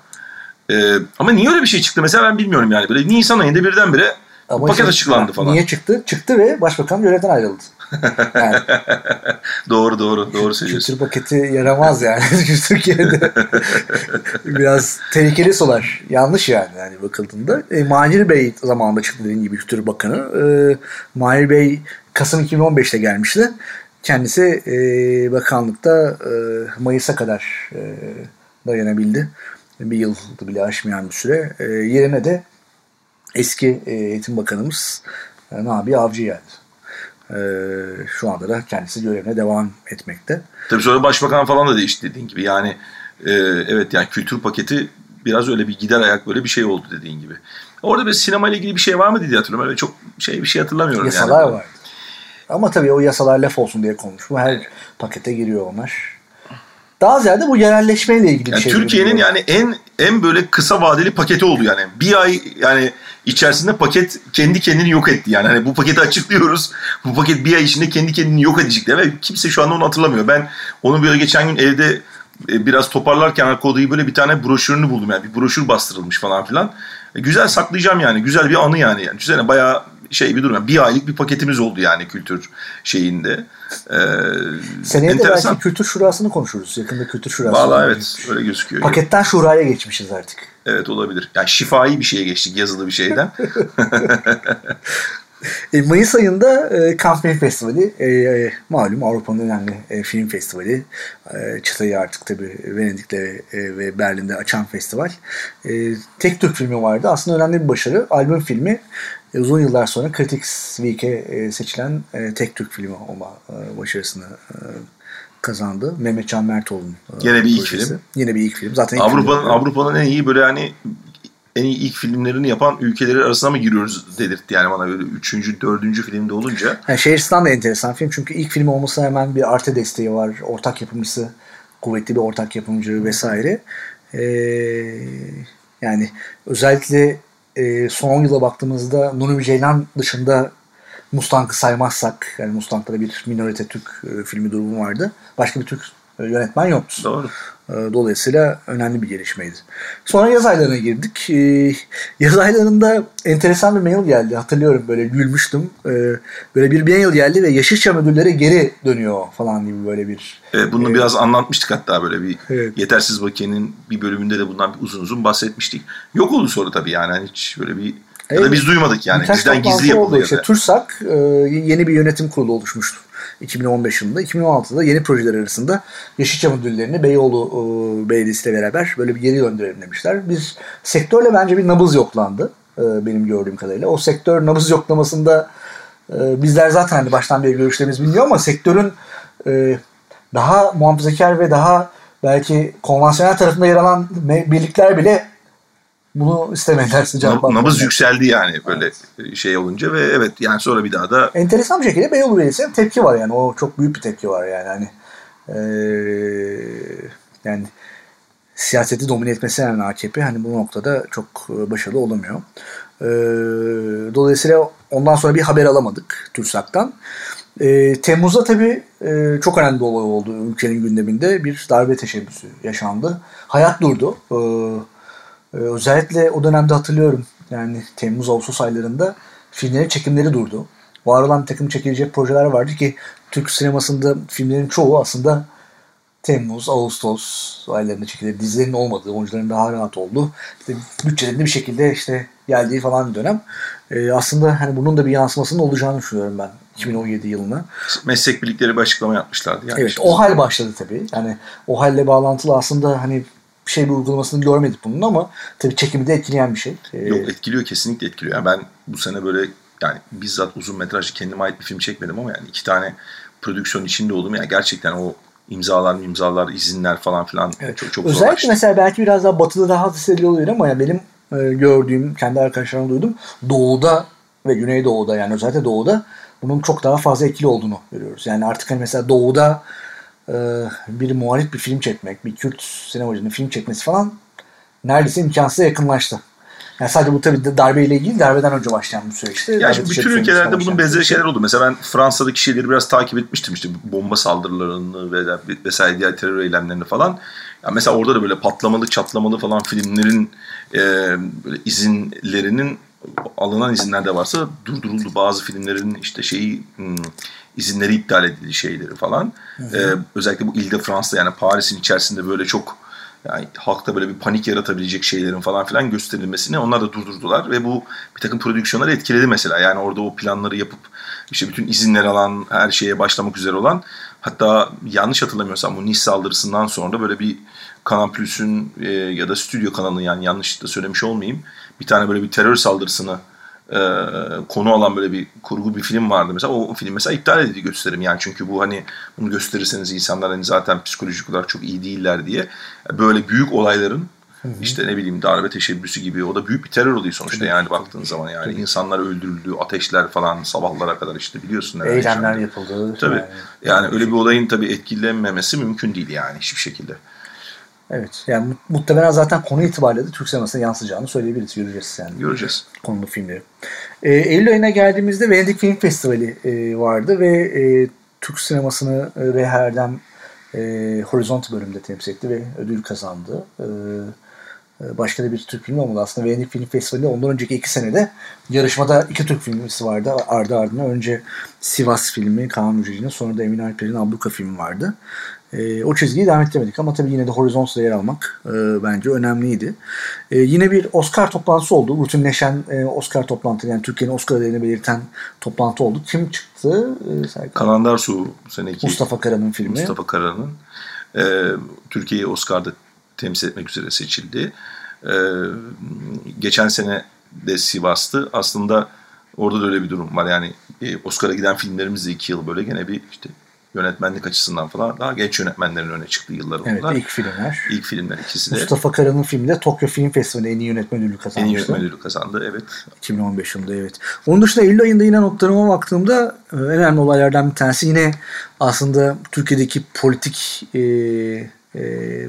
e, ama niye öyle bir şey çıktı mesela ben bilmiyorum yani. Böyle Nisan ayında birdenbire ama paket işte, açıklandı falan. Niye çıktı? Çıktı ve başbakan görevden ayrıldı. Yani, doğru doğru doğru söylüyorsun. Kültür paketi yaramaz yani Türkiye'de. Biraz tehlikeli solar. Yanlış yani yani bakıldığında. E, Mahir Bey zamanında çıktı dediğim gibi Kültür Bakanı. E, Mahir Bey Kasım 2015'te gelmişti. Kendisi e, bakanlıkta e, Mayıs'a kadar e, dayanabildi. Bir yıl bile aşmayan bir süre. E, yerine de eski e, eğitim bakanımız e, Nabi Avcı geldi. E, şu anda da kendisi görevine devam etmekte. Tabii sonra başbakan falan da değişti dediğin gibi. Yani e, evet yani kültür paketi biraz öyle bir gider ayak böyle bir şey oldu dediğin gibi. Orada bir sinema ile ilgili bir şey var mı diye hatırlıyorum. Öyle çok şey bir şey hatırlamıyorum Yasalar yani. var. Ama tabii o yasalar laf olsun diye konuşma. Her pakete giriyor onlar. Daha ziyade bu yerelleşmeyle ilgili bir Yani şey. Türkiye'nin yani en en böyle kısa vadeli paketi oldu yani. Bir ay yani içerisinde paket kendi kendini yok etti yani. Hani bu paketi açıklıyoruz. Bu paket bir ay içinde kendi kendini yok edecek diye. Ve kimse şu anda onu hatırlamıyor. Ben onu böyle geçen gün evde e, biraz toparlarken arka böyle bir tane broşürünü buldum yani. Bir broşür bastırılmış falan filan. E, güzel saklayacağım yani. Güzel bir anı yani. yani düşünsene bayağı şey bir durum. Yani bir aylık bir paketimiz oldu yani kültür şeyinde. Ee, Seneye de belki kültür şurasını konuşuruz. Yakında kültür şurası. Valla evet öyle gözüküyor. Paketten şuraya geçmişiz artık. Evet olabilir. Yani şifai bir şeye geçtik yazılı bir şeyden. E, Mayıs ayında e, Cannes Film Festivali, e, e, malum Avrupa'nın önemli e, film festivali. E, çıtayı artık tabii Venedik'te e, ve Berlin'de açan festival. E, tek Türk filmi vardı. Aslında önemli bir başarı. Albüm filmi e, uzun yıllar sonra Critics Week'e e, seçilen e, tek Türk filmi olma e, başarısını e, kazandı. Mehmet Can Mertoğlu'nun e, Yine bir ilk film. Yine bir ilk film. Zaten Avrupa'nın Avrupa'nın en iyi böyle hani en iyi ilk filmlerini yapan ülkeleri arasına mı giriyoruz dedirtti yani bana böyle üçüncü, dördüncü filmde olunca. Yani Şehristan da enteresan film çünkü ilk film olması hemen bir arte desteği var. Ortak yapımcısı, kuvvetli bir ortak yapımcı vesaire. Ee, yani özellikle e, son yıla baktığımızda Nuri Ceylan dışında Mustang'ı saymazsak yani Mustang'da bir minorite Türk e, filmi durumu vardı. Başka bir Türk yönetmen yoktu. Doğru. E, dolayısıyla önemli bir gelişmeydi. Sonra yaz aylarına girdik. E, yaz aylarında enteresan bir mail geldi. Hatırlıyorum böyle gülmüştüm. Böyle bir mail geldi ve Yeşilçam ödülleri geri dönüyor falan gibi böyle bir. Evet, bunu biraz anlatmıştık hatta böyle bir evet. Yetersiz Bakiye'nin bir bölümünde de bundan uzun uzun bahsetmiştik. Yok oldu sonra tabii yani hani hiç böyle bir ya da biz duymadık yani. Birkaç Bizden gizli yapıldı. İşte TÜRSAK yeni bir yönetim kurulu oluşmuştu. 2015 yılında. 2016'da yeni projeler arasında Yeşilçam ödüllerini Beyoğlu e, Belediyesi beraber böyle bir geri döndürelim demişler. Biz sektörle bence bir nabız yoklandı e, benim gördüğüm kadarıyla. O sektör nabız yoklamasında e, bizler zaten hani baştan beri görüşlerimiz bilmiyor ama sektörün e, daha muhafazakar ve daha belki konvansiyonel tarafında yer alan birlikler bile bunu istemediler sıcak Nab- Nabız yükseldi yani böyle şey olunca ve evet yani sonra bir daha da... Enteresan bir şekilde Beyoğlu Belediyesi'nin tepki var yani. O çok büyük bir tepki var yani. Hani, ee, yani siyaseti domine etmesi yani AKP hani bu noktada çok başarılı olamıyor. Ee, dolayısıyla ondan sonra bir haber alamadık TÜRSAK'tan. Ee, Temmuz'da tabii e, çok önemli olay oldu ülkenin gündeminde. Bir darbe teşebbüsü yaşandı. Hayat durdu. Ee, ee, özellikle o dönemde hatırlıyorum yani Temmuz-Ağustos aylarında filmlerin çekimleri durdu. Var olan takım çekilecek projeler vardı ki Türk sinemasında filmlerin çoğu aslında Temmuz, Ağustos aylarında çekilir. Dizilerin olmadığı, oyuncuların daha rahat olduğu, işte bütçelerin bir şekilde işte geldiği falan bir dönem. Ee, aslında hani bunun da bir yansımasının olacağını düşünüyorum ben 2017 yılına. Meslek birlikleri bir açıklama yapmışlardı. Yani evet, o hal başladı tabii. Yani o halle bağlantılı aslında hani şey bir uygulamasını görmedik bunun ama tabii çekimi de etkileyen bir şey. Ee, Yok etkiliyor kesinlikle etkiliyor. Yani ben bu sene böyle yani bizzat uzun metrajlı kendime ait bir film çekmedim ama yani iki tane prodüksiyon içinde oldum. Yani gerçekten o imzalar imzalar izinler falan filan evet. çok çok Özellikle zorlaştı. mesela belki biraz daha batıda daha hissediliyor olabilir ama ya benim e, gördüğüm kendi arkadaşlarımdan duydum. Doğuda ve Güneydoğu'da yani özellikle Doğu'da bunun çok daha fazla etkili olduğunu görüyoruz. Yani artık hani mesela Doğu'da bir muhalif bir film çekmek, bir Kürt sinemacının film çekmesi falan neredeyse imkansıza yakınlaştı. Yani sadece bu tabii darbeyle ilgili darbeden önce başlayan bir süreçti. Yani şimdi bütün ülkelerde bunun benzeri şeyler oldu. Mesela ben Fransa'daki şeyleri biraz takip etmiştim işte bomba saldırılarını ve vesaire diğer terör eylemlerini falan. Yani mesela orada da böyle patlamalı, çatlamalı falan filmlerin e, böyle izinlerinin alınan izinler de varsa durduruldu. Bazı filmlerin işte şeyi hmm, izinleri iptal edildi şeyleri falan. Ee, özellikle bu Ile de France'da yani Paris'in içerisinde böyle çok yani halkta böyle bir panik yaratabilecek şeylerin falan filan gösterilmesini onlar da durdurdular ve bu bir takım prodüksiyonları etkiledi mesela. Yani orada o planları yapıp işte bütün izinler alan, her şeye başlamak üzere olan hatta yanlış hatırlamıyorsam bu Nice saldırısından sonra böyle bir Kanal Plus'un e, ya da stüdyo kanalının yani yanlış da söylemiş olmayayım bir tane böyle bir terör saldırısını e, konu alan böyle bir kurgu bir film vardı mesela. O, o film mesela iptal edildi gösterim. Yani çünkü bu hani bunu gösterirseniz insanlar hani zaten psikolojik olarak çok iyi değiller diye böyle büyük olayların Hı-hı. İşte ne bileyim darbe teşebbüsü gibi o da büyük bir terör oluyor sonuçta Tabii. yani baktığın zaman yani Tabii. insanlar öldürüldü, ateşler falan sabahlara kadar işte biliyorsun. Eylemler yapıldı. Tabii. Yani, yani öyle bir olayın tabii etkilenmemesi mümkün değil yani hiçbir şekilde. Evet. Yani muhtemelen zaten konu itibariyle de Türk sinemasına yansıyacağını söyleyebiliriz. Göreceğiz yani. Göreceğiz. Konulu filmleri. E, Eylül ayına geldiğimizde Venedik Film Festivali e, vardı ve e, Türk sinemasını e, Reha Erdem e, Horizont bölümünde temsil etti ve ödül kazandı. E, e, başka da bir Türk filmi olmadı. Aslında Venedik Film Festivali'nde ondan önceki iki senede yarışmada iki Türk filmisi vardı. Ardı ardına önce Sivas filmi Kaan Müjde'nin sonra da Emin Alper'in Abluka filmi vardı. E, o çizgiyi devam ettiremedik ama tabii yine de Horizons'da yer almak e, bence önemliydi. E, yine bir Oscar toplantısı oldu. Rutinleşen e, Oscar toplantısı yani Türkiye'nin Oscar adayını belirten toplantı oldu. Kim çıktı? E, Kalandar Su seneki. Mustafa Kara'nın filmi. Mustafa Kara'nın. E, Türkiye'yi Oscar'da temsil etmek üzere seçildi. E, geçen sene de Sivas'tı. Aslında orada da öyle bir durum var. Yani e, Oscar'a giden filmlerimiz de iki yıl böyle gene bir işte yönetmenlik açısından falan daha genç yönetmenlerin öne çıktığı yıllar oldular. Evet ilk filmler. İlk filmler ikisi de. Mustafa Kara'nın filmi de Tokyo Film Festivali'nde en iyi yönetmen ödülü kazanmıştı. En iyi yönetmen ödülü kazandı evet. 2015 yılında evet. Onun dışında Eylül ayında yine notlarıma baktığımda e, en önemli olaylardan bir tanesi yine aslında Türkiye'deki politik e, e,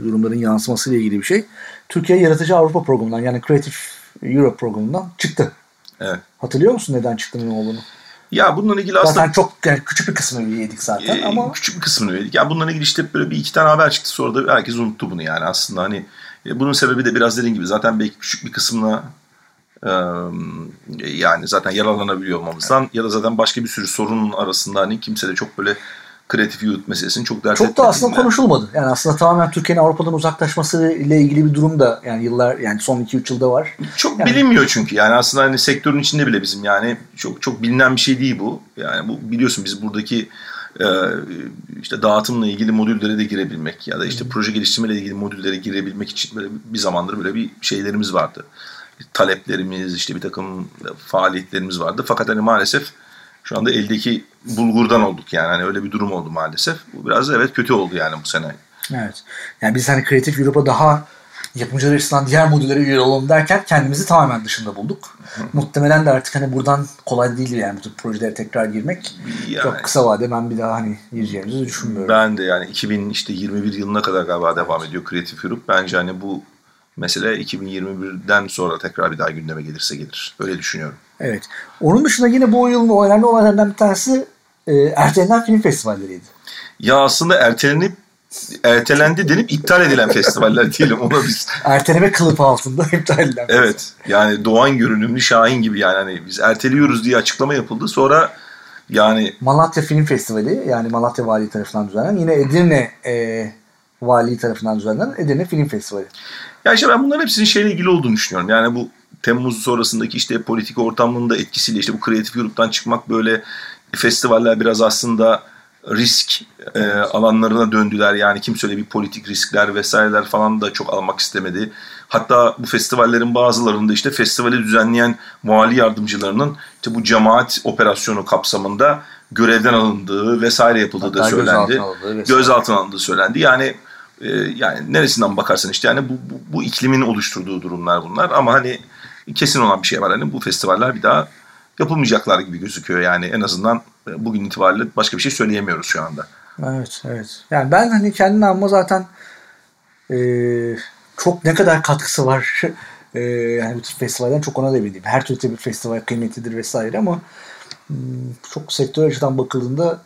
durumların yansımasıyla ilgili bir şey. Türkiye Yaratıcı Avrupa programından yani Creative Europe programından çıktı. Evet. Hatırlıyor musun neden çıktığının olduğunu? Ya bununla ilgili aslında... Zaten çok yani küçük bir kısmını üyeydik zaten e, ama... Küçük bir kısmını üyeydik. Ya bununla ilgili işte böyle bir iki tane haber çıktı sonra da herkes unuttu bunu yani aslında hani e, bunun sebebi de biraz dediğin gibi zaten belki küçük bir kısmına yani zaten yararlanabiliyor olmamızdan ya da zaten başka bir sürü sorunun arasında hani kimse de çok böyle kreatif youth meselesini çok dert Çok da aslında yani. konuşulmadı. Yani aslında tamamen Türkiye'nin Avrupa'dan uzaklaşması ile ilgili bir durum da yani yıllar yani son 2-3 yılda var. Çok yani, bilinmiyor çünkü. Yani aslında hani sektörün içinde bile bizim yani çok çok bilinen bir şey değil bu. Yani bu biliyorsun biz buradaki e, işte dağıtımla ilgili modüllere de girebilmek ya da işte proje geliştirmeyle ilgili modüllere girebilmek için böyle bir zamandır böyle bir şeylerimiz vardı. Taleplerimiz işte bir takım faaliyetlerimiz vardı. Fakat hani maalesef şu anda eldeki bulgurdan olduk yani. Hani öyle bir durum oldu maalesef. Bu biraz evet kötü oldu yani bu sene. Evet. Yani biz hani Kreatif Europe'a daha yapımcılar açısından diğer modüllere üye olalım derken kendimizi tamamen dışında bulduk. Hı. Muhtemelen de artık hani buradan kolay değil yani bu tür projelere tekrar girmek. Yani, çok kısa vade ben bir daha hani gireceğimizi düşünmüyorum. Ben de yani 2021 yılına kadar galiba devam ediyor Kreatif Europe. Bence hani bu mesele 2021'den sonra tekrar bir daha gündeme gelirse gelir. Öyle düşünüyorum. Evet. Onun dışında yine bu yılın önemli olaylarından bir tanesi e, ertelenen film festivalleriydi. Ya aslında ertelenip ertelendi denip iptal edilen festivaller diyelim ona biz. Erteleme kılıfı altında iptal edilen. Evet. Yani Doğan görünümlü Şahin gibi yani hani biz erteliyoruz diye açıklama yapıldı. Sonra yani Malatya Film Festivali yani Malatya Vali tarafından düzenlenen yine Edirne e, Vali tarafından düzenlenen Edirne Film Festivali. Ya işte ben bunların hepsinin şeyle ilgili olduğunu düşünüyorum. Yani bu Temmuz sonrasındaki işte politik ortamının da etkisiyle işte bu kreatif gruptan çıkmak böyle festivaller biraz aslında risk e, alanlarına döndüler. Yani kimse bir politik riskler vesaireler falan da çok almak istemedi. Hatta bu festivallerin bazılarında işte festivali düzenleyen vali yardımcılarının işte bu cemaat operasyonu kapsamında görevden alındığı vesaire yapıldığı Hatta da söylendi. Gözaltına alındığı söylendi. Yani e, yani neresinden bakarsan işte yani bu, bu, bu iklimin oluşturduğu durumlar bunlar ama hani kesin olan bir şey var. Hani bu festivaller bir daha yapılmayacaklar gibi gözüküyor. Yani en azından e, bugün itibariyle başka bir şey söyleyemiyoruz şu anda. Evet, evet. Yani ben hani kendi ama zaten e, çok ne kadar katkısı var e, yani bu tür festivalden çok ona da eminim. Her türlü bir festival kıymetlidir vesaire ama hmm, çok sektör açıdan bakıldığında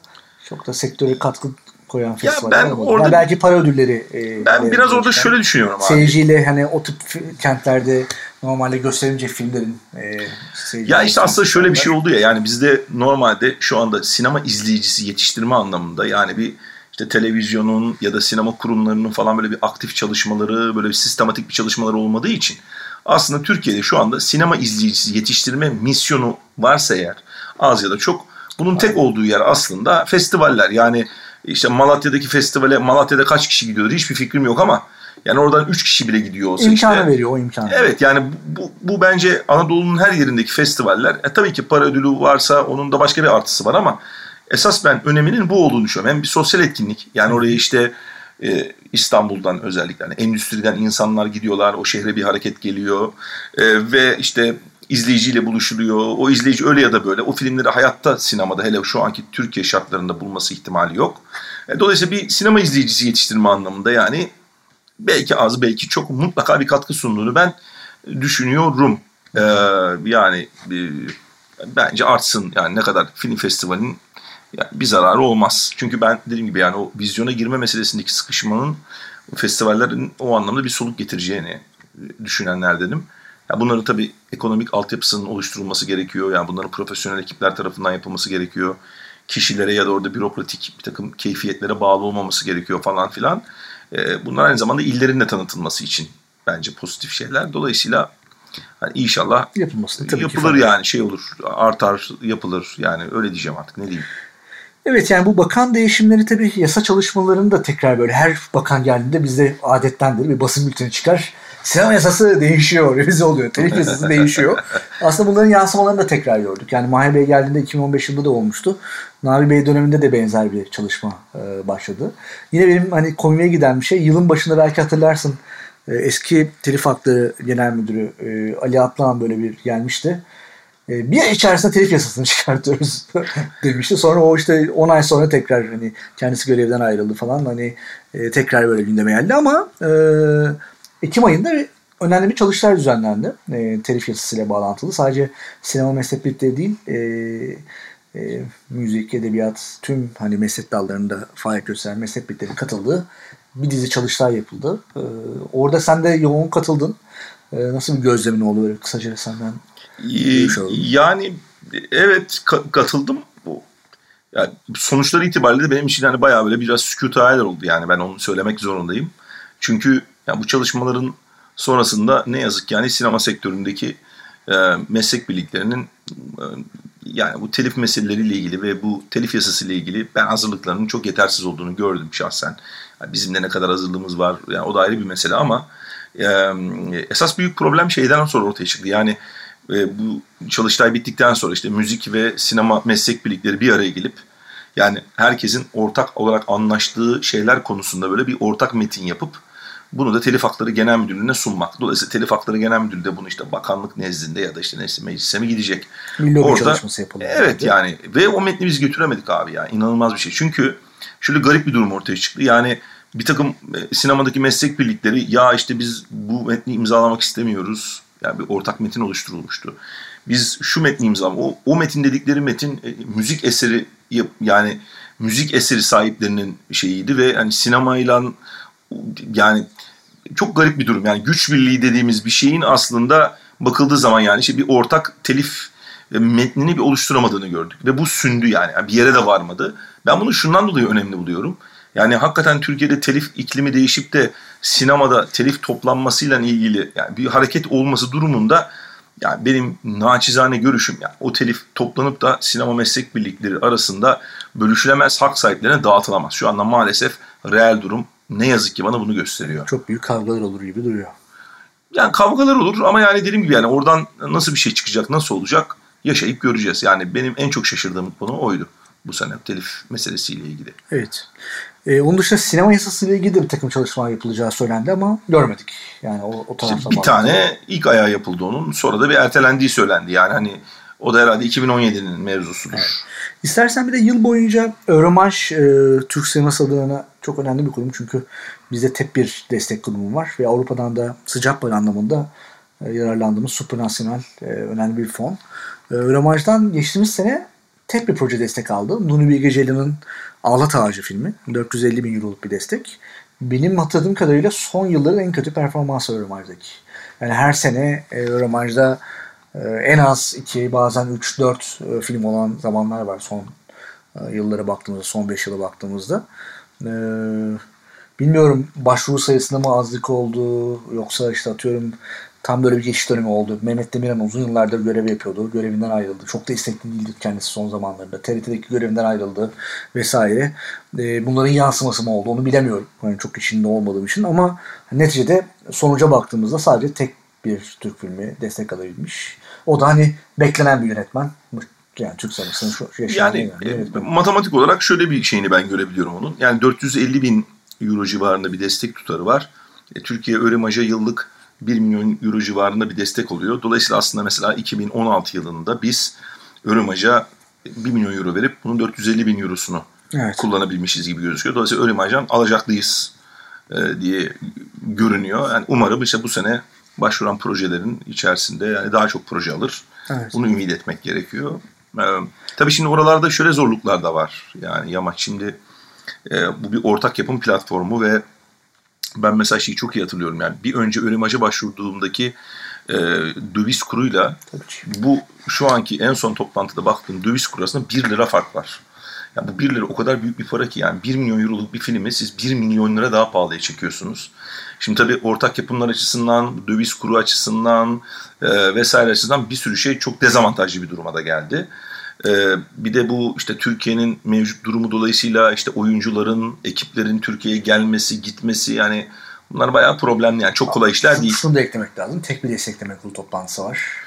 çok da sektöre katkı koyan festivaller ben olmadı. Orada, yani belki para ödülleri. E, ben biraz orada şöyle düşünüyorum abi. Seyirciyle hani o tip kentlerde normalde gösterince filmlerin e, Ya işte aslında şöyle bir şey oldu ya yani bizde normalde şu anda sinema izleyicisi yetiştirme anlamında yani bir işte televizyonun ya da sinema kurumlarının falan böyle bir aktif çalışmaları, böyle bir sistematik bir çalışmaları olmadığı için aslında Türkiye'de şu anda sinema izleyicisi yetiştirme misyonu varsa eğer az ya da çok bunun tek olduğu yer aslında festivaller. Yani işte Malatya'daki festivale Malatya'da kaç kişi gidiyor hiçbir fikrim yok ama yani oradan 3 kişi bile gidiyor olsa İmkanı işte. veriyor o imkanı. Evet yani bu, bu bence Anadolu'nun her yerindeki festivaller. E, tabii ki para ödülü varsa onun da başka bir artısı var ama esas ben öneminin bu olduğunu düşünüyorum. Hem bir sosyal etkinlik yani oraya işte e, İstanbul'dan özellikle yani endüstriden insanlar gidiyorlar, o şehre bir hareket geliyor e, ve işte izleyiciyle buluşuluyor. O izleyici öyle ya da böyle o filmleri hayatta sinemada hele şu anki Türkiye şartlarında bulması ihtimali yok. E, dolayısıyla bir sinema izleyicisi yetiştirme anlamında yani belki az belki çok mutlaka bir katkı sunduğunu ben düşünüyorum. Ee, yani bence artsın yani ne kadar film festivalinin yani bir zararı olmaz. Çünkü ben dediğim gibi yani o vizyona girme meselesindeki sıkışmanın festivallerin o anlamda bir soluk getireceğini düşünenlerdenim. Ya bunların tabii ekonomik altyapısının oluşturulması gerekiyor. Yani bunların profesyonel ekipler tarafından yapılması gerekiyor. Kişilere ya da orada bürokratik bir takım keyfiyetlere bağlı olmaması gerekiyor falan filan. E, bunlar aynı zamanda illerin de tanıtılması için bence pozitif şeyler. Dolayısıyla yani inşallah Yapılması, tabii yapılır yani şey olur artar yapılır yani öyle diyeceğim artık ne diyeyim. Evet yani bu bakan değişimleri tabii yasa çalışmalarını da tekrar böyle her bakan geldiğinde bizde adettendir bir basın bülteni çıkar. Sinema yasası değişiyor, revize oluyor, telif yasası değişiyor. Aslında bunların yansımalarını da tekrar gördük. Yani Mahir Bey geldiğinde 2015 yılında da olmuştu. Navi Bey döneminde de benzer bir çalışma e, başladı. Yine benim hani komiğe giden bir şey, yılın başında belki hatırlarsın e, eski telif hakları genel müdürü e, Ali Atlan böyle bir gelmişti. E, bir ay içerisinde telif yasasını çıkartıyoruz demişti. Sonra o işte 10 ay sonra tekrar hani kendisi görevden ayrıldı falan hani e, tekrar böyle gündeme geldi ama e, Ekim ayında önemli bir çalıştay düzenlendi. E, telif yasasıyla bağlantılı. Sadece sinema meslek birlikleri değil e, e, müzik, edebiyat tüm hani meslek dallarında faaliyet gösteren meslek birliklerinin katıldığı bir dizi çalıştay yapıldı. E, orada sen de yoğun katıldın. E, nasıl bir gözlemin oldu böyle kısaca senden? Yani evet katıldım. Bu yani sonuçları itibariyle de benim için yani bayağı böyle biraz sükût oldu yani ben onu söylemek zorundayım. Çünkü yani bu çalışmaların sonrasında ne yazık ki yani sinema sektöründeki e, meslek birliklerinin e, yani bu telif meseleleriyle ilgili ve bu telif yasası ile ilgili ben hazırlıklarının çok yetersiz olduğunu gördüm şahsen. Yani bizim de ne kadar hazırlığımız var yani o da ayrı bir mesele ama e, esas büyük problem şeyden sonra ortaya çıktı. Yani e, bu çalıştay bittikten sonra işte müzik ve sinema meslek birlikleri bir araya gelip yani herkesin ortak olarak anlaştığı şeyler konusunda böyle bir ortak metin yapıp bunu da Telif Hakları Genel Müdürlüğü'ne sunmak. Dolayısıyla Telif Hakları Genel Müdürlüğü de bunu işte bakanlık nezdinde ya da işte neyse meclise mi gidecek. Milli Orada, çalışması yapılıyor. Evet yani ve o metni biz götüremedik abi ya. inanılmaz bir şey. Çünkü şöyle garip bir durum ortaya çıktı. Yani bir takım e, sinemadaki meslek birlikleri ya işte biz bu metni imzalamak istemiyoruz. Yani bir ortak metin oluşturulmuştu. Biz şu metni imzalamak, o, o metin dedikleri metin e, müzik eseri yani müzik eseri sahiplerinin şeyiydi ve hani sinemayla yani çok garip bir durum. Yani güç birliği dediğimiz bir şeyin aslında bakıldığı zaman yani işte bir ortak telif e, metnini bir oluşturamadığını gördük. Ve bu sündü yani. yani bir yere de varmadı. Ben bunu şundan dolayı önemli buluyorum. Yani hakikaten Türkiye'de telif iklimi değişip de sinemada telif toplanmasıyla ilgili yani bir hareket olması durumunda yani benim naçizane görüşüm yani o telif toplanıp da sinema meslek birlikleri arasında bölüşülemez hak sahiplerine dağıtılamaz. Şu anda maalesef reel durum ne yazık ki bana bunu gösteriyor. Çok büyük kavgalar olur gibi duruyor. Yani kavgalar olur ama yani dediğim gibi yani oradan nasıl bir şey çıkacak, nasıl olacak yaşayıp göreceğiz. Yani benim en çok şaşırdığım konu oydu bu sene telif meselesiyle ilgili. Evet. Ee, onun dışında sinema yasasıyla ilgili de bir takım çalışmalar yapılacağı söylendi ama görmedik. Yani o, o tarafta Bir tane ilk ayağı yapıldı onun. Sonra da bir ertelendiği söylendi. Yani hani o da herhalde 2017'nin mevzusudur. Evet. İstersen bir de yıl boyunca Euromarş e, Türk sineması adına çok önemli bir kurum. Çünkü bizde tek bir destek kurumu var ve Avrupa'dan da sıcak para anlamında e, yararlandığımız supranasyonel e, önemli bir fon. E, Euromarş'tan geçtiğimiz sene tek bir proje destek aldı. Nuri Bilge Ceylan'ın Ağlat Ağacı filmi. 450 bin euroluk bir destek. Benim hatırladığım kadarıyla son yılların en kötü performansı Euromarş'daki. Yani her sene e, Euromarş'da ee, en az iki bazen 3-4 e, film olan zamanlar var son e, yıllara baktığımızda, son 5 yıla baktığımızda. Ee, bilmiyorum başvuru sayısında mı azlık oldu yoksa işte atıyorum tam böyle bir geçiş dönemi oldu. Mehmet Demirhan uzun yıllardır görev yapıyordu. Görevinden ayrıldı. Çok da istekli değildi kendisi son zamanlarda. TRT'deki görevinden ayrıldı vesaire. Ee, bunların yansıması mı oldu onu bilemiyorum. Yani çok içinde olmadığım için ama neticede sonuca baktığımızda sadece tek bir Türk filmi destek alabilmiş. O da hani beklenen bir yönetmen. Yani Türk sinemasının şu yaşayan yani, yani e, matematik olarak şöyle bir şeyini ben görebiliyorum onun. Yani 450 bin euro civarında bir destek tutarı var. E, Türkiye Örimaj'a yıllık 1 milyon euro civarında bir destek oluyor. Dolayısıyla aslında mesela 2016 yılında biz Örimaj'a 1 milyon euro verip bunun 450 bin eurosunu evet. kullanabilmişiz gibi gözüküyor. Dolayısıyla Örimaj'dan alacaklıyız e, diye görünüyor. Yani umarım işte bu sene başvuran projelerin içerisinde yani daha çok proje alır. Evet. Bunu ümit etmek gerekiyor. Ee, tabii şimdi oralarda şöyle zorluklar da var. Yani Yamaç şimdi e, bu bir ortak yapım platformu ve ben mesela şeyi çok iyi hatırlıyorum. Yani bir önce Örimaj'a başvurduğumdaki e, döviz kuruyla bu şu anki en son toplantıda baktığım döviz kuru arasında 1 lira fark var. Yani bu 1 lira o kadar büyük bir para ki yani 1 milyon euroluk bir filmi siz 1 milyon lira daha pahalıya çekiyorsunuz. Şimdi tabii ortak yapımlar açısından, döviz kuru açısından e, vesaire açısından bir sürü şey çok dezavantajlı bir duruma da geldi. E, bir de bu işte Türkiye'nin mevcut durumu dolayısıyla işte oyuncuların, ekiplerin Türkiye'ye gelmesi, gitmesi yani bunlar bayağı problemli yani çok kolay işler değil. Şunu da eklemek lazım. Tek bir destekleme kurulu toplantısı var.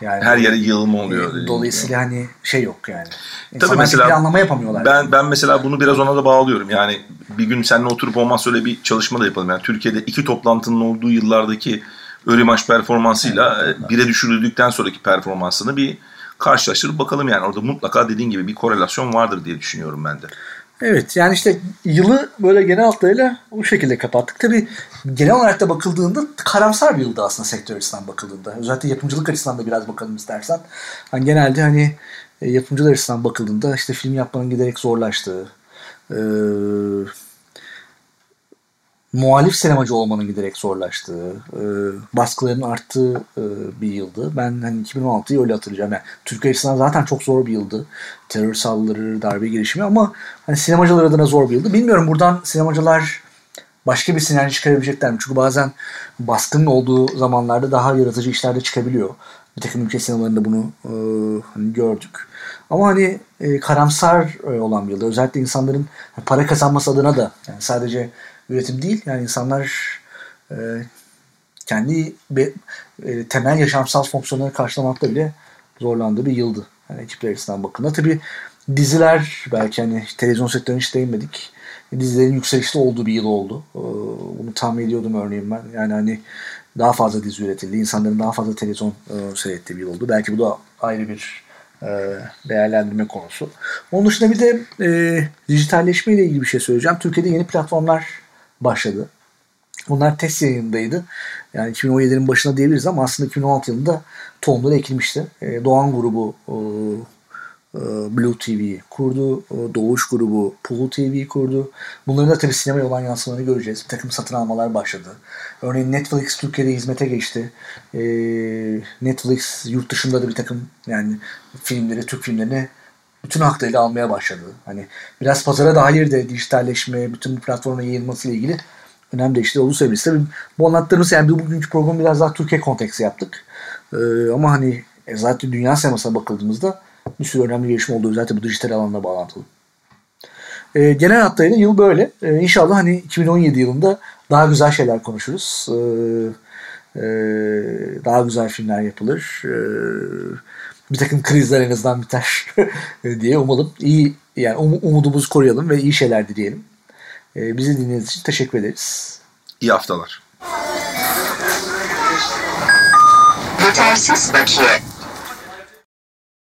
Yani her yere yığılma oluyor. E, dolayısıyla yani. hani şey yok yani. İnsanlar Tabii mesela planlama yapamıyorlar. Ben ben mesela bunu biraz ona da bağlıyorum. Yani bir gün seninle oturup olmazsa öyle bir çalışma da yapalım. Yani Türkiye'de iki toplantının olduğu yıllardaki Örimaç performansıyla evet, evet. bire düşürüldükten sonraki performansını bir karşılaştırıp bakalım yani orada mutlaka dediğin gibi bir korelasyon vardır diye düşünüyorum ben de. Evet yani işte yılı böyle genel hatlarıyla bu şekilde kapattık. Tabii genel olarak da bakıldığında karamsar bir yıldı aslında sektör açısından bakıldığında. Özellikle yapımcılık açısından da biraz bakalım istersen. Hani genelde hani e, yapımcılar açısından bakıldığında işte film yapmanın giderek zorlaştığı, e, muhalif sinemacı olmanın giderek zorlaştığı, e, baskıların arttığı e, bir yıldı. Ben hani 2016'yı öyle hatırlayacağım. Yani Türkiye açısından zaten çok zor bir yıldı. Terör saldırıları, darbe girişimi ama hani sinemacılar adına zor bir yıldı. Bilmiyorum buradan sinemacılar başka bir sinerji çıkarabilecekler mi? Çünkü bazen baskının olduğu zamanlarda daha yaratıcı işler de çıkabiliyor. Bir takım ülke sinemalarında bunu e, hani gördük. Ama hani e, karamsar e, olan bir yılda özellikle insanların para kazanması adına da yani sadece üretim değil. Yani insanlar e, kendi be, e, temel yaşamsal fonksiyonları karşılamakta bile zorlandığı bir yıldı. Yani ekipler açısından bakımda. Tabi diziler belki hani televizyon sektörüne hiç değinmedik. Dizilerin yükselişte olduğu bir yıl oldu. E, bunu tahmin ediyordum örneğin ben. Yani hani daha fazla dizi üretildi. İnsanların daha fazla televizyon e, seyrettiği bir yıl oldu. Belki bu da ayrı bir e, değerlendirme konusu. Onun dışında bir de e, dijitalleşme ile ilgili bir şey söyleyeceğim. Türkiye'de yeni platformlar başladı. Bunlar test yayındaydı. Yani 2017'nin başına diyebiliriz ama aslında 2016 yılında tohumları ekilmişti. E, Doğan grubu e, e, Blue TV kurdu. E, Doğuş grubu Pool TV kurdu. Bunların da tabii sinemaya olan yansımalarını göreceğiz. Bir takım satın almalar başladı. Örneğin Netflix Türkiye'de hizmete geçti. E, Netflix yurt dışında da bir takım yani filmleri, Türk filmlerini bütün haklarıyla almaya başladı. Hani biraz pazara dair de dijitalleşme, bütün platforma yayılması ile ilgili önemli değişiklikler olduğu söyleriz. Tabii bu anlattığımız yani bu bugünkü programı biraz daha Türkiye konteksi yaptık. Ee, ama hani e, zaten dünya sinemasına bakıldığımızda bir sürü önemli gelişme oldu. Özellikle bu dijital alanla bağlantılı. Ee, genel hatlarıyla yıl böyle. Ee, inşallah hani 2017 yılında daha güzel şeyler konuşuruz. Ee, e, daha güzel filmler yapılır. Ee, bir takım krizler en azından biter diye umalım. İyi yani um, umudumuzu koruyalım ve iyi şeyler dileyelim. Ee, bizi dinlediğiniz için teşekkür ederiz. İyi haftalar. Yetersiz bakiye.